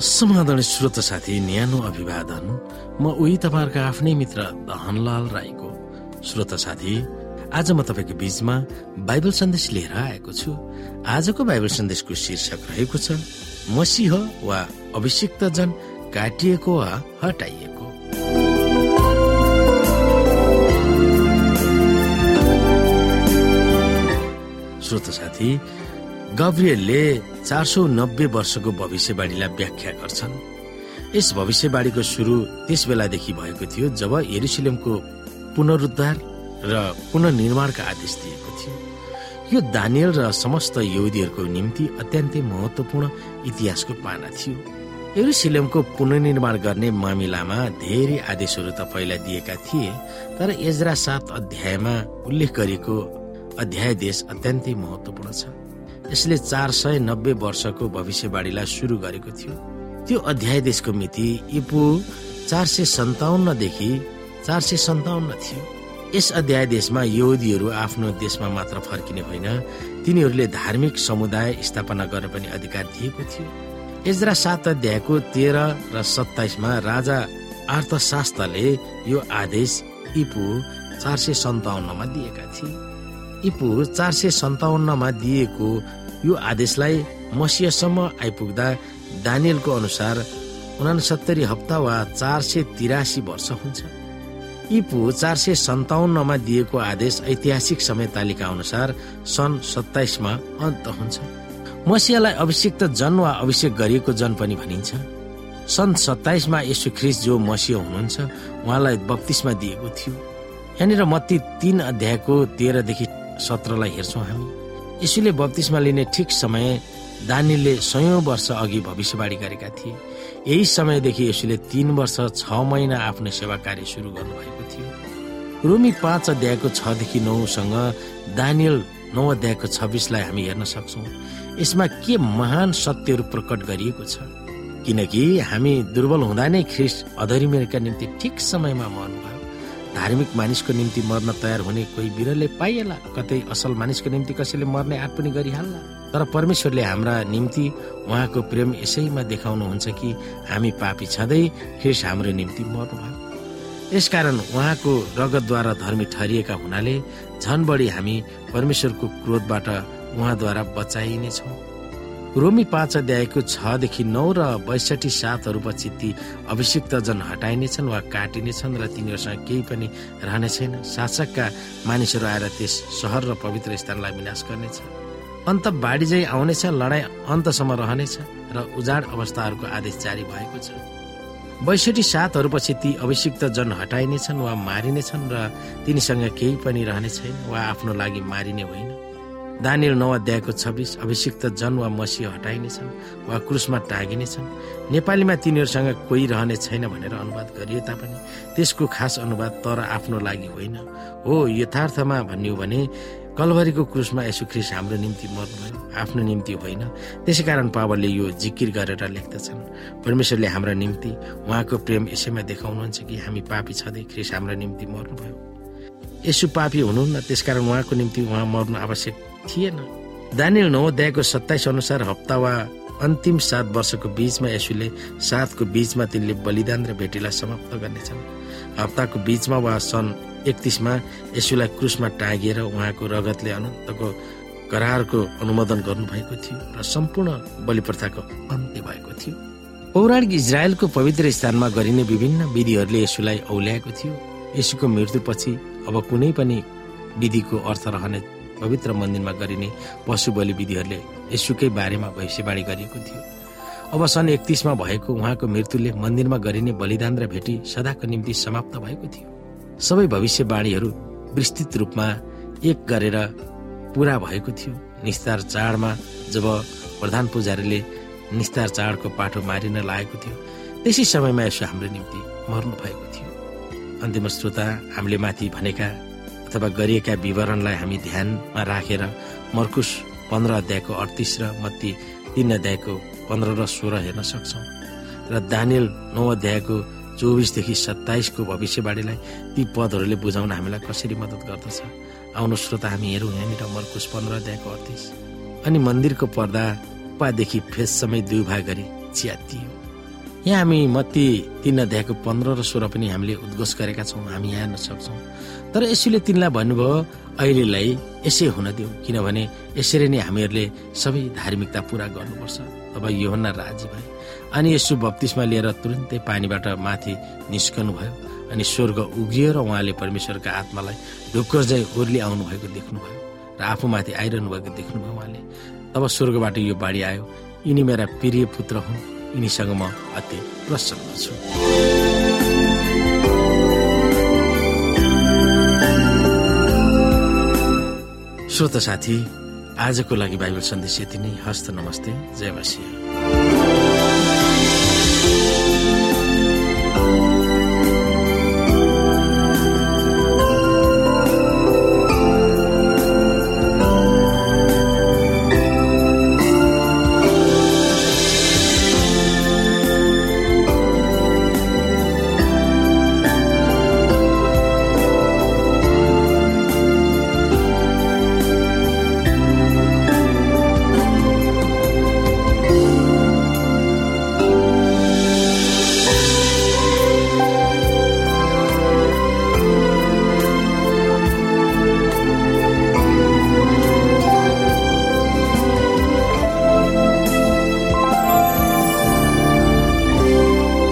समाधान श्रोत साथी न्यानो अभिवादन। म उही तपाईँहरूको आफ्नै मित्र दहनलाल राईको। श्रोत साथी आज म तपाईँको बीचमा बाइबल सन्देश लिएर आएको छु। आजको बाइबल सन्देशको शीर्षक रहेको छ मसिह वा अभिषिक्त जन काटिएको वा हटाइएको। श्रोत साथी गब्रियलले चार सौ नब्बे वर्षको भविष्यवाणीलाई व्याख्या गर्छन्। यस भविष्यवाणीको सुरु त्यस बेलादेखि भएको थियो जब एरुसलेमको पुनरुद्धार र पुननिर्माणका आदेश दिएको थियो। यो दानियल र समस्त यहुदीहरूको निम्ति अत्यन्तै महत्वपूर्ण इतिहासको पाना थियो। एरुसलेमको पुननिर्माण गर्ने मामिलामा धेरै आदेशहरू त पहिला दिएका थिए तर एजरा सात अध्यायमा उल्लेख गरिएको अध्याय देश अत्यन्तै महत्वपूर्ण छ। यसले चार सय नब्बे वर्षको भविष्यवाणीलाई सुरु गरेको थियो। त्यो अध्याय देशको मिति इपु चार सय सन्ताउन्नदेखि चार सय सन्ताउन्न थियो। यस अध्याय देशमा यहुदीहरू आफ्नो देशमा मात्र फर्किने होइन तिनीहरूले धार्मिक समुदाय स्थापना गर्न पनि अधिकार दिएको थियो। एजरा सात अध्यायको तेह्र र सत्ताइसमा राजा अर्थशास्त्रले यो आदेश इपु चार सय सन्ताउन्नमा दिएका थिए। इपु चार सय सन्ताउन्नमा दिएको यो आदेशलाई मसियासम्म आइपुग्दा दानियलको अनुसार उनासत्तरी हप्ता वा चार सय तिरासी वर्ष हुन्छ। इपु चार सय सन्ताउन्नमा दिएको आदेश ऐतिहासिक समय तालिका अनुसार सन् सत्ताइसमा अन्त हुन्छ। मसियालाई अभिषिक्त जन वा अभिषेक गरिएको जन पनि भनिन्छ। सन् सत्ताइसमा यसु ख्रिस जो मसिया हुनुहुन्छ उहाँलाई बत्तिसमा दिएको थियो। यहाँनिर मत्ती तीन अध्यायको तेह्रदेखि सत्रलाई हेर्छौँ हामी। यसुले बत्तिसमा लिने ठिक समय दानिलले सयौं वर्ष अघि भविष्यवाणी गरेका थिए। यही समयदेखि यसुले तीन वर्ष छ महिना आफ्नो सेवा कार्य सुरु गर्नुभएको थियो। रोमी पाँच अध्यायको छदेखि नौसँग दानियल नौ अध्यायको छब्बिसलाई हामी हेर्न सक्छौँ। यसमा के महान सत्यहरू प्रकट गरिएको छ। किनकि हामी दुर्बल हुँदा नै ख्रिस्ट अधरिमेरका निम्ति ठिक समयमा मर्नुभयो। धार्मिक मानिसको निम्ति मर्न तयार हुने कोही बिरलले पाइएला। कतै असल मानिसको निम्ति कसैले मर्ने आँट पनि गरिहाल्ला। तर परमेश्वरले हाम्रा निम्ति उहाँको प्रेम यसैमा देखाउनुहुन्छ कि हामी पापी छँदै ख्रिस हाम्रो निम्ति मर्नुभयो। यसकारण उहाँको रगतद्वारा धर्मी ठहरिएका हुनाले झन बढी हामी परमेश्वरको क्रोधबाट उहाँद्वारा बचाइनेछौँ। रोमी पाँच अध्यायको छदेखि नौ र बैसठी सातहरूपछि ती अभिषिक्त जन हटाइनेछन् वा काटिनेछन् र तिनीहरूसँग केही पनि रहने छैन शासकका मानिसहरू आएर त्यस सहर र पवित्र स्थानलाई विनाश गर्नेछ अन्त बाढी चाहिँ आउनेछ लडाई अन्तसम्म रहनेछ र उजाड अवस्थाहरूको आदेश जारी भएको छ। बैसठी सातहरूपछि ती अभिषिक्त जन हटाइनेछन् वा मारिनेछन् र तिनीसँग केही पनि रहने छैन वा आफ्नो लागि मारिने होइन। दानियल नौ अध्यायको छब्बिस अभिषिक्त जन वा मसी हटाइनेछन् वा क्रुसमा टागिनेछन्। नेपालीमा तिनीहरूसँग कोही रहने छैन भनेर अनुवाद गरिए तापनि त्यसको खास अनुवाद तर आफ्नो लागि होइन। हो यथार्थमा भन्यो भने कलभरीको क्रुसमा यसो ख्रिस हाम्रो निम्ति मर्नुभयो आफ्नो निम्ति होइन। त्यसै कारण पावरले यो जिकिर गरेर लेख्दछन् परमेश्वरले हाम्रा निम्ति उहाँको प्रेम यसैमा देखाउनुहुन्छ कि हामी पापी छँदै ख्रिस हाम्रो निम्ति मर्नुभयो। यसो पापी हुनुहुन्न त्यसकारण उहाँको निम्ति उहाँ मर्नु आवश्यक थिएन। दानियल नौ अध्यायको सत्ताइस अनुसार हप्ता वा अन्तिम सात वर्षको बीचमा यसुले सातको बीचमा तिनले बलिदान र भेटीलाई समाप्त गर्नेछन्। हप्ताको बीचमा वा सन् एकतिसमा यसुलाई क्रुसमा टाँगिएर उहाँको रगतले अनन्तको करारको अनुमोदन गर्नुभएको थियो र सम्पूर्ण बलि प्रथाको अन्त्य भएको थियो। पौराणिक इजरायलको पवित्र स्थानमा गरिने विभिन्न विधिहरूले यसुलाई औल्याएको थियो। यसुको मृत्युपछि अब कुनै पनि विधिको अर्थ रहने पवित्र मन्दिरमा गरिने पशु बलि विधिहरूले यसुकै बारेमा भविष्यवाणी गरिएको थियो। अब सन् एकतिसमा भएको उहाँको मृत्युले मन्दिरमा गरिने बलिदान र भेटी सदाको निम्ति समाप्त भएको थियो। सबै भविष्यवाणीहरू विस्तृत रूपमा एक गरेर पुरा भएको थियो। निस्तार चाडमा जब प्रधान पुजारीले निस्तार चाडको पाठो मारिन लागेको थियो त्यसै समयमा यसो हाम्रो निम्ति मर्नु भएको थियो। अन्तिम श्रोता हामीले माथि भनेका अथवा गरिएका विवरणलाई हामी ध्यानमा राखेर मर्कुस पन्ध्र अध्यायको अडतिस र मत्ती तिन अध्यायको पन्ध्र र सोह्र हेर्न सक्छौँ। र दानियल नौ अध्यायको चौबिसदेखि सत्ताइसको भविष्यवाणीलाई ती पदहरूले बुझाउन हामीलाई कसरी मद्दत गर्दछ आउनु श्रोता हामी हेरौँ यहाँनिर मर्कुस पन्ध्र अध्यायको अडतिस। अनि मन्दिरको पर्दा पादेखि फेस समेत दुई भाग गरी च्यातियो यहाँ हामी मत्ती तिन अध्यायको पन्ध्र र सोह्र पनि हामीले उद्घोष गरेका छौँ हामी यहाँ सक्छौँ। तर यसुले तिनलाई भन्नुभयो अहिलेलाई यसै हुन दिऊ किनभने यसरी नै हामीहरूले सबै धार्मिकता पुरा गर्नुपर्छ। तब योहन्ना राजी भए अनि यसो बत्तिसमा लिएर तुरन्तै पानीबाट माथि निस्कनु भयो अनि स्वर्ग उगियो र उहाँले परमेश्वरका आत्मालाई ढुक्कर चाहिँ ओर्ली आउनु भएको देख्नुभयो र आफूमाथि आइरहनु भएको देख्नुभयो उहाँले। तब स्वर्गबाट यो बाढी आयो। यिनी मेरा प्रिय पुत्र हुन्। यिनीसँग म अति प्रसन्न छु श्रोत साथी आजको लागि बाइबल सन्देश यति नै। हस्त नमस्ते। जय मसिंह।